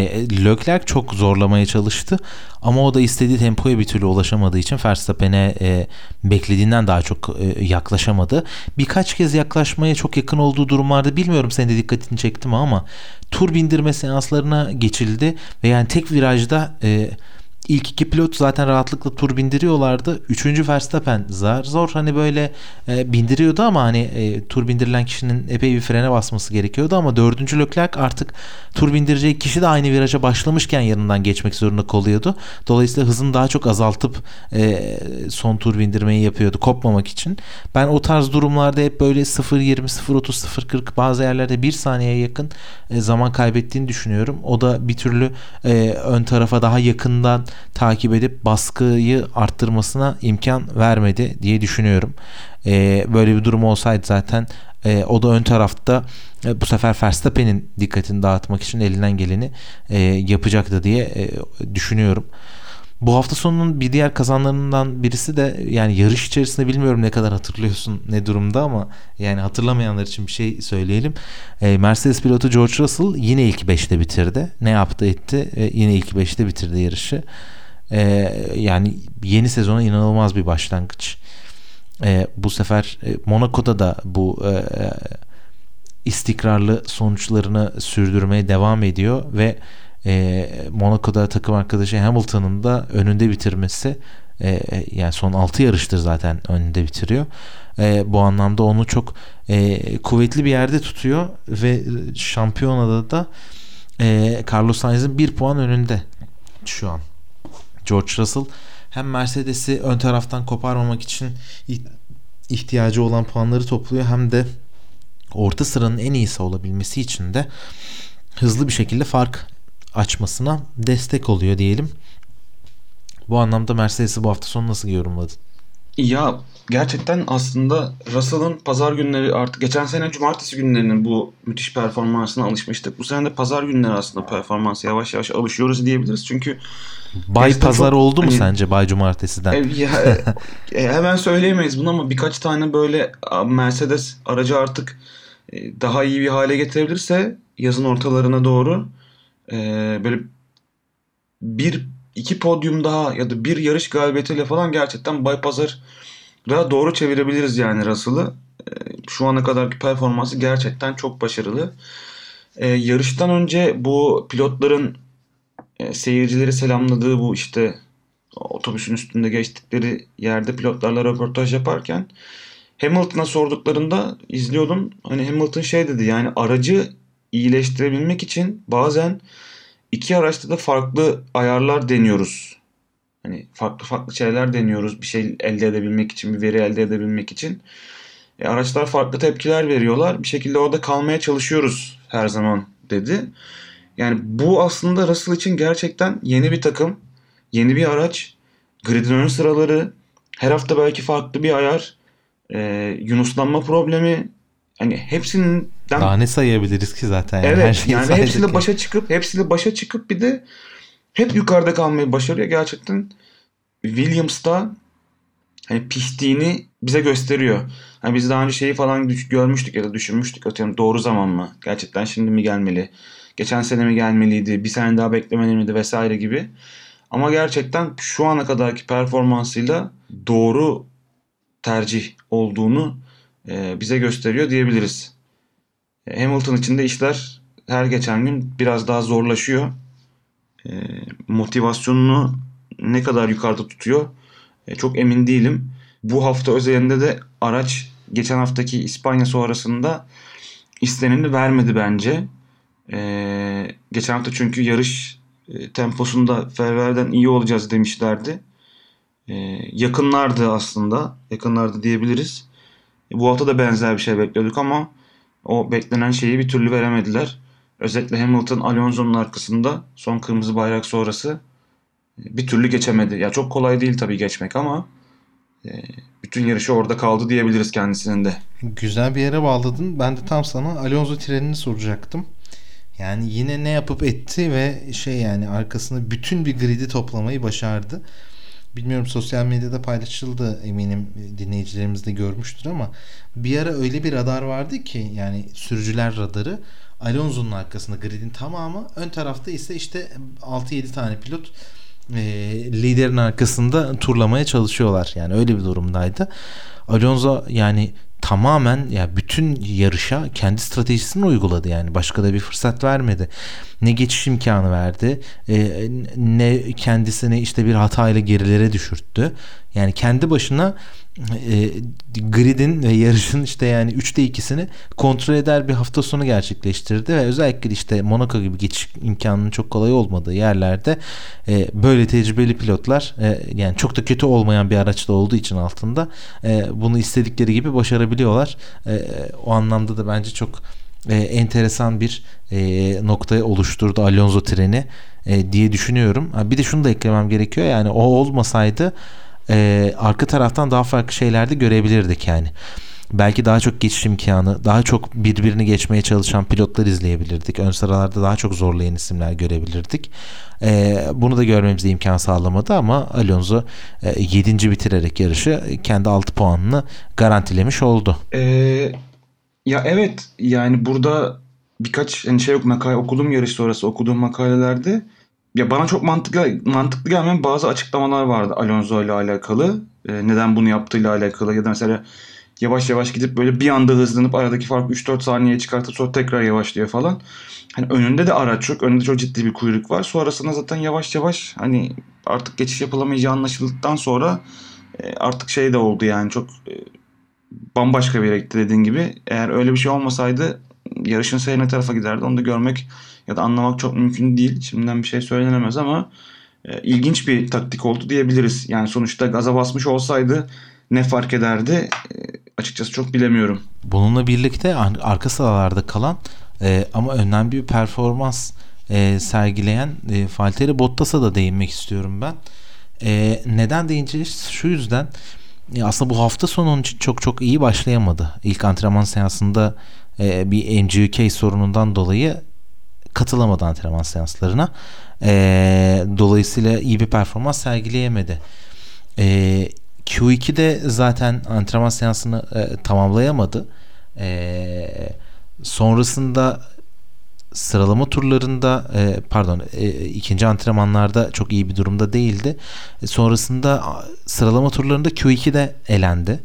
Leclerc çok zorlamaya çalıştı ama o da istediği tempoya bir türlü ulaşamadığı için Verstappen'e e, beklediğinden daha çok e, yaklaşamadı. Birkaç kez yaklaşmaya çok yakın olduğu durumlarda bilmiyorum senin de dikkatini çekti mi ama tur bindirme seanslarına geçildi ve yani tek virajda e, İlk iki pilot zaten rahatlıkla tur bindiriyorlardı. Üçüncü Verstappen zar zor hani böyle e, bindiriyordu ama hani e, tur bindirilen kişinin epey bir frene basması gerekiyordu ama dördüncü Leclerc artık tur bindirecek kişi de aynı viraja başlamışken yanından geçmek zorunda kalıyordu. Dolayısıyla hızını daha çok azaltıp e, son tur bindirmeyi yapıyordu kopmamak için. Ben o tarz durumlarda hep böyle 0.20, 0.30, 0.40 bazı yerlerde bir saniyeye yakın e, zaman kaybettiğini düşünüyorum. O da bir türlü e, ön tarafa daha yakından takip edip baskıyı arttırmasına imkan vermedi diye düşünüyorum. E, böyle bir durum olsaydı zaten e, o da ön tarafta e, bu sefer Verstappen'in dikkatini dağıtmak için elinden geleni e, yapacaktı diye e, düşünüyorum. Bu hafta sonunun bir diğer kazanlarından birisi de yani yarış içerisinde bilmiyorum ne kadar hatırlıyorsun ne durumda ama yani hatırlamayanlar için bir şey söyleyelim. E, Mercedes pilotu George Russell yine ilk 5'te bitirdi. Ne yaptı etti? E, yine ilk 5'te bitirdi yarışı. E, yani yeni sezona inanılmaz bir başlangıç. E, bu sefer e, Monaco'da da bu e, istikrarlı sonuçlarını sürdürmeye devam ediyor ve e, Monaco'da takım arkadaşı Hamilton'ın da önünde bitirmesi e, yani son 6 yarıştır zaten önünde bitiriyor. E, bu anlamda onu çok e, kuvvetli bir yerde tutuyor ve şampiyonada da e, Carlos Sainz'in bir puan önünde şu an. George Russell hem Mercedes'i ön taraftan koparmamak için ihtiyacı olan puanları topluyor hem de orta sıranın en iyisi olabilmesi için de hızlı bir şekilde fark açmasına destek oluyor diyelim. Bu anlamda Mercedes'i bu hafta sonu nasıl yorumladın? Ya gerçekten aslında Russell'ın pazar günleri artık geçen sene cumartesi günlerinin bu müthiş performansına alışmıştık. Bu sene de pazar günleri aslında performansı yavaş yavaş alışıyoruz diyebiliriz. Çünkü Bay pazar çok, oldu mu hani, sence Bay cumartesiden? E, ya, e, hemen söyleyemeyiz bunu ama birkaç tane böyle Mercedes aracı artık e, daha iyi bir hale getirebilirse yazın ortalarına doğru e, böyle bir iki podyum daha ya da bir yarış galibiyetiyle falan gerçekten Bay Pazar'a doğru çevirebiliriz yani Russell'ı. E, şu ana kadarki performansı gerçekten çok başarılı. E, yarıştan önce bu pilotların e, seyircileri selamladığı bu işte otobüsün üstünde geçtikleri yerde pilotlarla röportaj yaparken Hamilton'a sorduklarında izliyordum. Hani Hamilton şey dedi yani aracı iyileştirebilmek için bazen iki araçta da farklı ayarlar deniyoruz. Hani farklı farklı şeyler deniyoruz bir şey elde edebilmek için, bir veri elde edebilmek için. E, araçlar farklı tepkiler veriyorlar. Bir şekilde orada kalmaya çalışıyoruz her zaman dedi. Yani bu aslında Russell için gerçekten yeni bir takım, yeni bir araç, gridin ön sıraları, her hafta belki farklı bir ayar, e, yunuslanma problemi, hani hepsinin daha ne sayabiliriz ki zaten? Yani evet Her yani hepsiyle ki. başa çıkıp hepsiyle başa çıkıp bir de hep yukarıda kalmayı başarıyor. Gerçekten Williams'ta hani piştiğini bize gösteriyor. Hani biz daha önce şeyi falan görmüştük ya da düşünmüştük atıyorum doğru zaman mı? Gerçekten şimdi mi gelmeli? Geçen sene mi gelmeliydi? Bir sene daha beklemeli miydi vesaire gibi. Ama gerçekten şu ana kadarki performansıyla doğru tercih olduğunu e, bize gösteriyor diyebiliriz. Hamilton için de işler her geçen gün biraz daha zorlaşıyor. E, motivasyonunu ne kadar yukarıda tutuyor e, çok emin değilim. Bu hafta özelinde de araç geçen haftaki İspanya sonrasında isteneni vermedi bence. E, geçen hafta çünkü yarış e, temposunda Ferrari'den iyi olacağız demişlerdi. E, yakınlardı aslında. Yakınlardı diyebiliriz. E, bu hafta da benzer bir şey bekliyorduk ama o beklenen şeyi bir türlü veremediler. Özellikle Hamilton Alonso'nun arkasında son kırmızı bayrak sonrası bir türlü geçemedi. Ya çok kolay değil tabii geçmek ama e, bütün yarışı orada kaldı diyebiliriz kendisinin de. Güzel bir yere bağladın. Ben de tam sana Alonso trenini soracaktım. Yani yine ne yapıp etti ve şey yani arkasında bütün bir gridi toplamayı başardı. Bilmiyorum sosyal medyada paylaşıldı eminim dinleyicilerimiz de görmüştür ama bir ara öyle bir radar vardı ki yani sürücüler radarı Alonso'nun arkasında gridin tamamı ön tarafta ise işte 6-7 tane pilot e, liderin arkasında turlamaya çalışıyorlar. Yani öyle bir durumdaydı. Alonso yani tamamen ya bütün yarışa kendi stratejisini uyguladı yani başka da bir fırsat vermedi. Ne geçiş imkanı verdi, e, ne kendisini işte bir hatayla gerilere düşürttü. Yani kendi başına e, gridin ve yarışın işte yani 3'te 2'sini kontrol eder bir hafta sonu gerçekleştirdi ve özellikle işte Monaco gibi geçiş imkanının çok kolay olmadığı yerlerde e, böyle tecrübeli pilotlar e, yani çok da kötü olmayan bir araçta olduğu için altında e, bunu istedikleri gibi başarabiliyorlar. E, o anlamda da bence çok e, enteresan bir e, noktaya oluşturdu Alonso treni e, diye düşünüyorum. Bir de şunu da eklemem gerekiyor yani o olmasaydı e, arka taraftan daha farklı şeyler de görebilirdik yani. Belki daha çok geçiş imkanı, daha çok birbirini geçmeye çalışan pilotlar izleyebilirdik. Ön sıralarda daha çok zorlayan isimler görebilirdik. E, bunu da görmemize imkan sağlamadı ama Alonso e, 7. bitirerek yarışı kendi 6 puanını garantilemiş oldu. Ee, ya evet yani burada birkaç hani şey yok makale okudum yarış sonrası okuduğum makalelerde ya bana çok mantıklı mantıklı gelmeyen bazı açıklamalar vardı Alonso ile alakalı. E, neden bunu yaptığıyla alakalı ya da mesela yavaş yavaş gidip böyle bir anda hızlanıp aradaki fark 3-4 saniye çıkartıp sonra tekrar yavaşlıyor falan. Hani önünde de araç yok. Önünde çok ciddi bir kuyruk var. Sonrasında zaten yavaş yavaş hani artık geçiş yapılamayacağı anlaşıldıktan sonra e, artık şey de oldu yani çok e, bambaşka bir yere gitti dediğin gibi. Eğer öyle bir şey olmasaydı yarışın seyri ne tarafa giderdi onu da görmek ya da anlamak çok mümkün değil. Şimdiden bir şey söylenemez ama e, ilginç bir taktik oldu diyebiliriz. Yani sonuçta gaza basmış olsaydı ne fark ederdi e, açıkçası çok bilemiyorum. Bununla birlikte arka sıralarda kalan e, ama önemli bir performans e, sergileyen e, Valtteri Bottas'a da değinmek istiyorum ben. E, neden değineceğiz? Şu yüzden e, aslında bu hafta sonu onun için çok çok iyi başlayamadı. İlk antrenman seansında e, bir MGK sorunundan dolayı katılamadı antrenman seanslarına. E, dolayısıyla iyi bir performans sergileyemedi. E, Q2'de zaten antrenman seansını e, tamamlayamadı. E, sonrasında sıralama turlarında e, pardon e, ikinci antrenmanlarda çok iyi bir durumda değildi. E, sonrasında sıralama turlarında Q2'de elendi.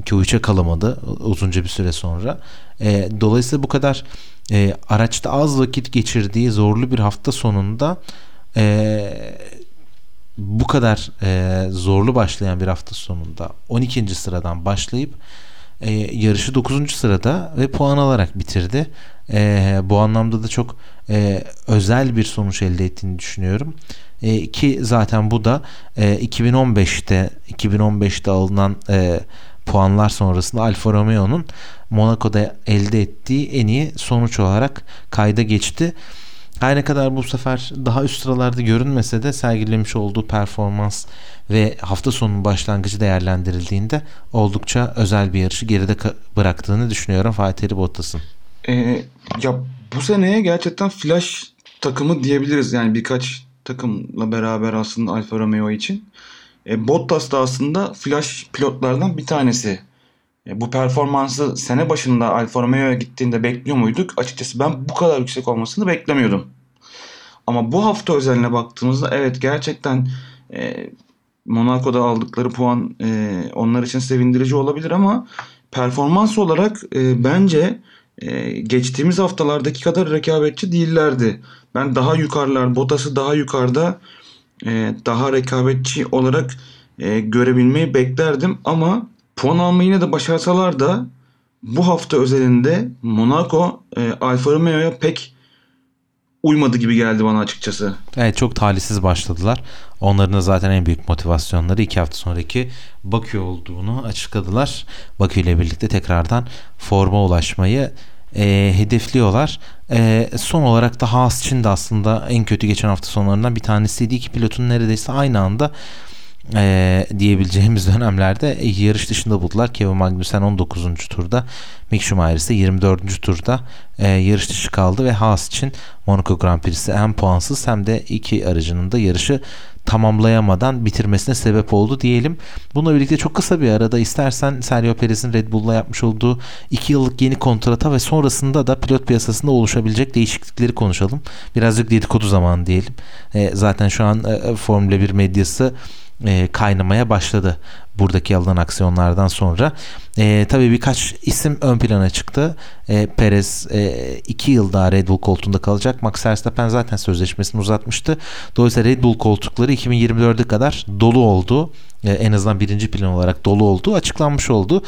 Q3'e kalamadı uzunca bir süre sonra. E, dolayısıyla bu kadar e, araçta az vakit geçirdiği zorlu bir hafta sonunda e, bu kadar e, zorlu başlayan bir hafta sonunda 12. sıradan başlayıp e, yarışı 9. sırada ve puan alarak bitirdi. E, bu anlamda da çok e, özel bir sonuç elde ettiğini düşünüyorum. E, ki zaten bu da e, 2015'te 2015'te alınan e, puanlar sonrasında Alfa Romeo'nun Monaco'da elde ettiği en iyi sonuç olarak kayda geçti. Her ne kadar bu sefer daha üst sıralarda görünmese de sergilemiş olduğu performans ve hafta sonu başlangıcı değerlendirildiğinde oldukça özel bir yarışı geride bıraktığını düşünüyorum Fatih Bottas'ın. Ee, ya bu seneye gerçekten flash takımı diyebiliriz yani birkaç takımla beraber aslında Alfa Romeo için. E, Bottas da aslında flash pilotlardan bir tanesi. E, bu performansı sene başında Alfa Romeo'ya gittiğinde bekliyor muyduk? Açıkçası ben bu kadar yüksek olmasını beklemiyordum. Ama bu hafta özeline baktığımızda evet gerçekten e, Monaco'da aldıkları puan e, onlar için sevindirici olabilir ama performans olarak e, bence e, geçtiğimiz haftalardaki kadar rekabetçi değillerdi. Ben daha yukarılar, Bottas'ı daha yukarıda e, daha rekabetçi olarak e, görebilmeyi beklerdim ama puan almayı yine de başarsalar da bu hafta özelinde Monaco e, Alfa Romeo'ya pek uymadı gibi geldi bana açıkçası. Evet çok talihsiz başladılar. Onların da zaten en büyük motivasyonları iki hafta sonraki Bakü olduğunu açıkladılar. Bakü ile birlikte tekrardan forma ulaşmayı e, hedefliyorlar. E, son olarak da Haas için de aslında en kötü geçen hafta sonlarından bir tanesiydi. İki pilotun neredeyse aynı anda e, diyebileceğimiz dönemlerde yarış dışında buldular. Kevin Magnussen 19. turda, Mick Schumacher ise 24. turda e, yarış dışı kaldı ve Haas için Monaco Grand Prix'si hem puansız hem de iki aracının da yarışı tamamlayamadan bitirmesine sebep oldu diyelim. Bununla birlikte çok kısa bir arada istersen Sergio Perez'in Red Bull'la yapmış olduğu 2 yıllık yeni kontrata ve sonrasında da pilot piyasasında oluşabilecek değişiklikleri konuşalım. Birazcık dedikodu zamanı diyelim. E, zaten şu an e, Formula 1 medyası e, kaynamaya başladı buradaki alınan aksiyonlardan sonra. E, tabii birkaç isim ön plana çıktı. E, Perez 2 e, yıl daha Red Bull koltuğunda kalacak. Max Verstappen zaten sözleşmesini uzatmıştı. Dolayısıyla Red Bull koltukları 2024'e kadar dolu oldu. E, en azından birinci plan olarak dolu olduğu açıklanmış oldu.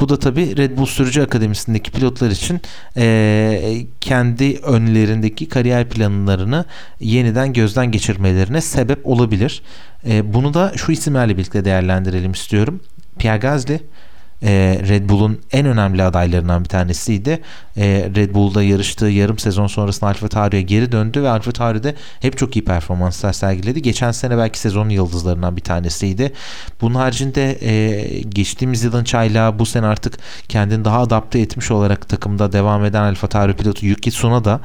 Bu da tabii Red Bull Sürücü Akademisi'ndeki pilotlar için e, kendi önlerindeki kariyer planlarını yeniden gözden geçirmelerine sebep olabilir. E, bunu da şu isimlerle birlikte değerlendirelim istiyorum. Pierre Gasly, e, Red Bull'un en önemli adaylarından bir tanesiydi. E, Red Bull'da yarıştığı yarım sezon sonrasında Alfa Tauri'ye geri döndü ve Alfa Tauri'de hep çok iyi performanslar sergiledi. Geçen sene belki sezonun yıldızlarından bir tanesiydi. Bunun haricinde e, geçtiğimiz yılın çaylağı bu sene artık kendini daha adapte etmiş olarak takımda devam eden Alfa Tauri pilotu Yuki Tsunoda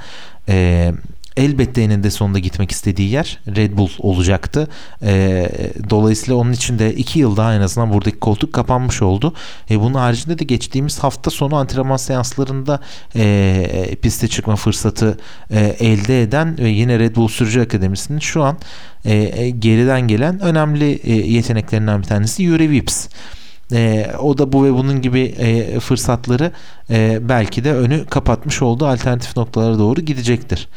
e, elbette eninde sonunda gitmek istediği yer Red Bull olacaktı. E, dolayısıyla onun için de iki yıl daha en azından buradaki koltuk kapanmış oldu. E, bunun haricinde de geçtiğimiz hafta sonu antrenman seanslarında e, piste çıkma fırsatı e, elde eden ve yine Red Bull Sürücü Akademisi'nin şu an e, e geriden gelen önemli e, yeteneklerinden bir tanesi Yuri Vips. E, o da bu ve bunun gibi e, fırsatları e, belki de önü kapatmış olduğu alternatif noktalara doğru gidecektir.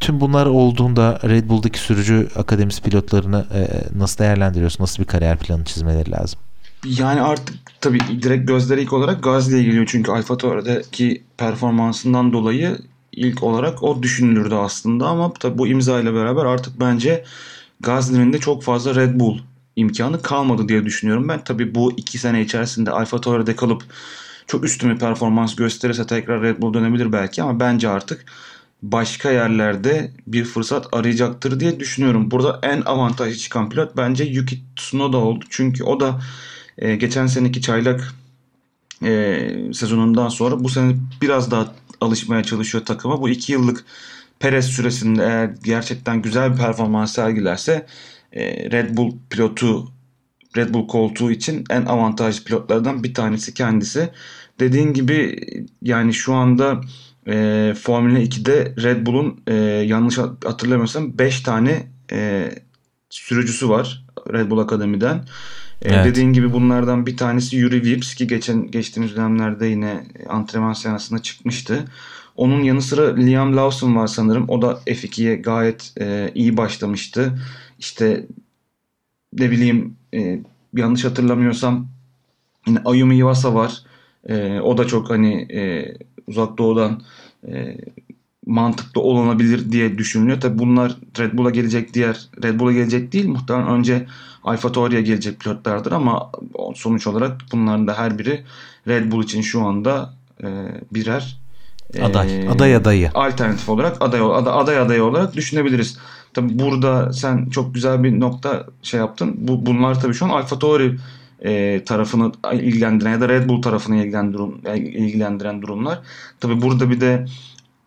Tüm bunlar olduğunda Red Bull'daki sürücü akademisi pilotlarını e, nasıl değerlendiriyorsun? Nasıl bir kariyer planı çizmeleri lazım? Yani artık tabii direkt gözleri ilk olarak Gazli'ye geliyor. Çünkü Alfa Tauri'deki performansından dolayı ilk olarak o düşünülürdü aslında ama tabii bu imza ile beraber artık bence Gazli'nin de çok fazla Red Bull imkanı kalmadı diye düşünüyorum. Ben tabii bu iki sene içerisinde Alfa Tauri'de kalıp çok üstün bir performans gösterirse tekrar Red Bull dönebilir belki ama bence artık başka yerlerde bir fırsat arayacaktır diye düşünüyorum. Burada en avantajlı çıkan pilot bence Yuki Tsunoda oldu. Çünkü o da e, geçen seneki çaylak e, sezonundan sonra bu sene biraz daha alışmaya çalışıyor takıma. Bu iki yıllık Perez süresinde eğer gerçekten güzel bir performans sergilerse e, Red Bull pilotu Red Bull koltuğu için en avantajlı pilotlardan bir tanesi kendisi. Dediğin gibi yani şu anda e, Formula 2'de Red Bull'un e, yanlış hatırlamıyorsam 5 tane e, sürücüsü var Red Bull Akademi'den. E, evet. Dediğin gibi bunlardan bir tanesi Yuri Vips ki geçen geçtiğimiz dönemlerde yine antrenman seansında çıkmıştı. Onun yanı sıra Liam Lawson var sanırım. O da F2'ye gayet e, iyi başlamıştı. İşte ne bileyim e, yanlış hatırlamıyorsam yine Ayumi Iwasa var. E, o da çok hani e, uzak doğudan e, mantıklı olanabilir diye düşünülüyor. Tabi bunlar Red Bull'a gelecek diğer Red Bull'a gelecek değil muhtemelen önce Alfa Tauri'ye gelecek pilotlardır ama sonuç olarak bunların da her biri Red Bull için şu anda e, birer e, aday aday adayı alternatif olarak aday aday adayı olarak düşünebiliriz. Tabi burada sen çok güzel bir nokta şey yaptın. Bu bunlar tabi şu an Alfa Tauri e, tarafını ilgilendiren ya da Red Bull tarafını ilgilendiren, ilgilendiren durumlar. Tabi burada bir de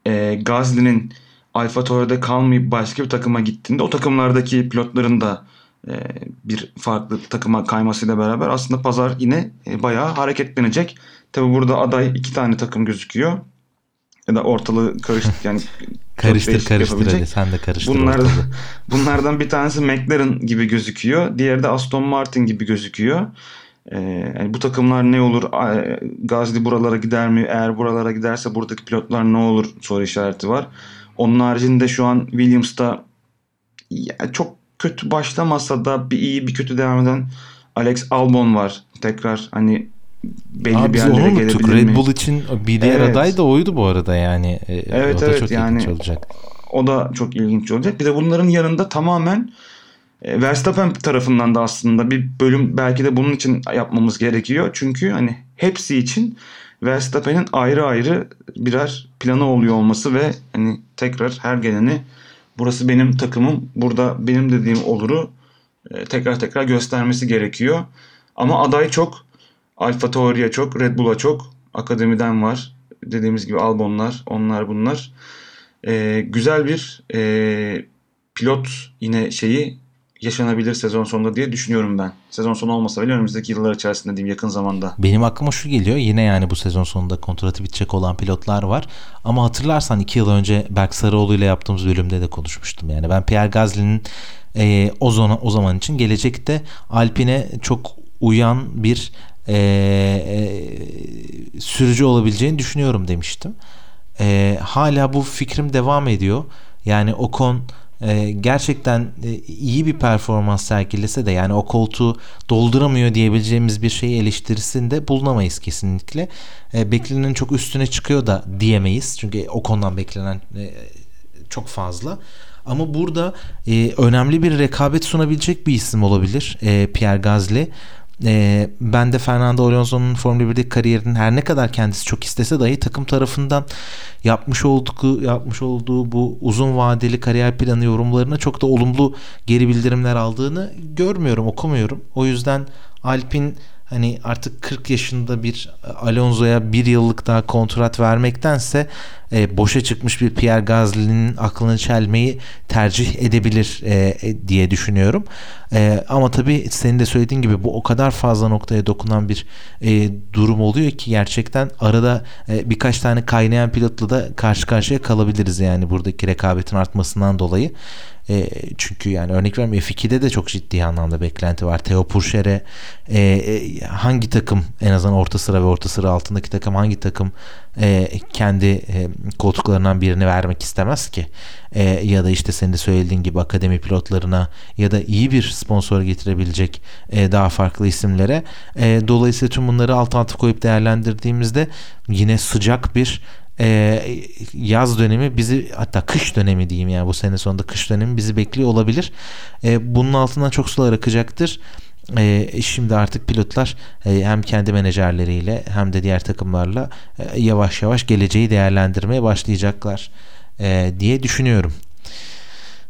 e, Gazli'nin Alfa Tauri'de kalmayıp başka bir takıma gittiğinde o takımlardaki pilotların da e, bir farklı takıma kaymasıyla beraber aslında pazar yine e, bayağı hareketlenecek. Tabi burada aday iki tane takım gözüküyor. Ya da ortalığı karıştı yani karıştır karıştır hadi sen de karıştır. Bunlardan, bunlardan bir tanesi McLaren gibi gözüküyor. Diğeri de Aston Martin gibi gözüküyor. Ee, yani bu takımlar ne olur? Gazli buralara gider mi? Eğer buralara giderse buradaki pilotlar ne olur? Soru işareti var. Onun haricinde şu an Williams'ta ya çok kötü başlamasa da bir iyi bir kötü devam eden Alex Albon var. Tekrar hani belli Abi bir yerlere gelebilir Red mi? Bull için bir diğer evet. aday da oydu bu arada yani. E, evet o da evet çok yani olacak. O da çok ilginç olacak. Bir de bunların yanında tamamen e, Verstappen tarafından da aslında bir bölüm belki de bunun için yapmamız gerekiyor. Çünkü hani hepsi için Verstappen'in ayrı ayrı birer planı oluyor olması ve hani tekrar her geleni burası benim takımım, burada benim dediğim oluru e, tekrar tekrar göstermesi gerekiyor. Ama aday çok. Alfa Tauri'ye çok, Red Bull'a çok. Akademiden var. Dediğimiz gibi Albonlar, onlar bunlar. Ee, güzel bir e, pilot yine şeyi yaşanabilir sezon sonunda diye düşünüyorum ben. Sezon sonu olmasa bile önümüzdeki yıllar içerisinde diyeyim yakın zamanda. Benim aklıma şu geliyor. Yine yani bu sezon sonunda kontratı bitecek olan pilotlar var. Ama hatırlarsan iki yıl önce Berk Sarıoğlu ile yaptığımız bölümde de konuşmuştum. Yani ben Pierre Gasly'nin e, o, zaman, o zaman için gelecekte Alpine çok uyan bir e, e, sürücü olabileceğini düşünüyorum demiştim. E, hala bu fikrim devam ediyor. Yani Ocon e, gerçekten e, iyi bir performans sergilese de yani o koltuğu dolduramıyor diyebileceğimiz bir şeyi eleştirisinde bulunamayız kesinlikle. E, beklenenin çok üstüne çıkıyor da diyemeyiz. Çünkü o konudan beklenen e, çok fazla. Ama burada e, önemli bir rekabet sunabilecek bir isim olabilir e, Pierre Gasly. E, ben de Fernando Alonso'nun Formula 1'deki kariyerinin her ne kadar kendisi çok istese dahi takım tarafından yapmış olduğu yapmış olduğu bu uzun vadeli kariyer planı yorumlarına çok da olumlu geri bildirimler aldığını görmüyorum, okumuyorum. O yüzden Alpin hani artık 40 yaşında bir Alonso'ya bir yıllık daha kontrat vermektense e, boşa çıkmış bir Pierre Gasly'nin aklını çelmeyi tercih edebilir e, e, diye düşünüyorum. E, ama tabii senin de söylediğin gibi bu o kadar fazla noktaya dokunan bir e, durum oluyor ki gerçekten arada e, birkaç tane kaynayan pilotla da karşı karşıya kalabiliriz yani buradaki rekabetin artmasından dolayı. E, çünkü yani örnek veriyorum F2'de de çok ciddi anlamda beklenti var. Theo Purcher'e e, e, hangi takım en azından orta sıra ve orta sıra altındaki takım hangi takım e, kendi e, koltuklarından birini vermek istemez ki? E, ya da işte senin de söylediğin gibi akademi pilotlarına ya da iyi bir sponsor getirebilecek e, daha farklı isimlere. E, dolayısıyla tüm bunları alt alta koyup değerlendirdiğimizde yine sıcak bir e, yaz dönemi bizi hatta kış dönemi diyeyim yani bu sene sonunda kış dönemi bizi bekliyor olabilir. E, bunun altından çok sular akacaktır. E, şimdi artık pilotlar e, hem kendi menajerleriyle hem de diğer takımlarla e, yavaş yavaş geleceği değerlendirmeye başlayacaklar e, diye düşünüyorum.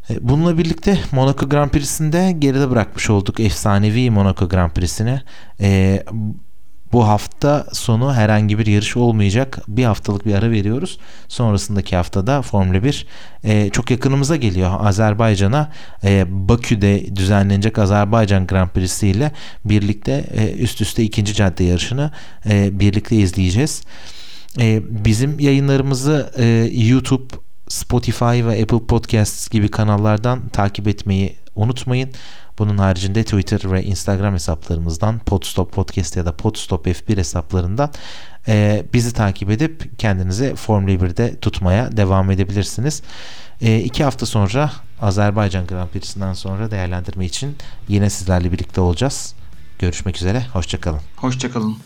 E, bununla birlikte Monaco Grand Prix'sinde geride bırakmış olduk efsanevi Monaco Grand Prix'sini. E, bu hafta sonu herhangi bir yarış olmayacak. Bir haftalık bir ara veriyoruz. Sonrasındaki haftada Formula 1 e, çok yakınımıza geliyor. Azerbaycan'a e, Bakü'de düzenlenecek Azerbaycan Grand Prix'si ile birlikte e, üst üste ikinci cadde yarışını e, birlikte izleyeceğiz. E, bizim yayınlarımızı e, YouTube, Spotify ve Apple Podcasts gibi kanallardan takip etmeyi unutmayın. Bunun haricinde Twitter ve Instagram hesaplarımızdan Podstop Podcast ya da Podstop F1 hesaplarından e, bizi takip edip kendinizi Formula 1'de tutmaya devam edebilirsiniz. E, iki hafta sonra Azerbaycan Grand Prix'sinden sonra değerlendirme için yine sizlerle birlikte olacağız. Görüşmek üzere. Hoşçakalın. Hoşçakalın.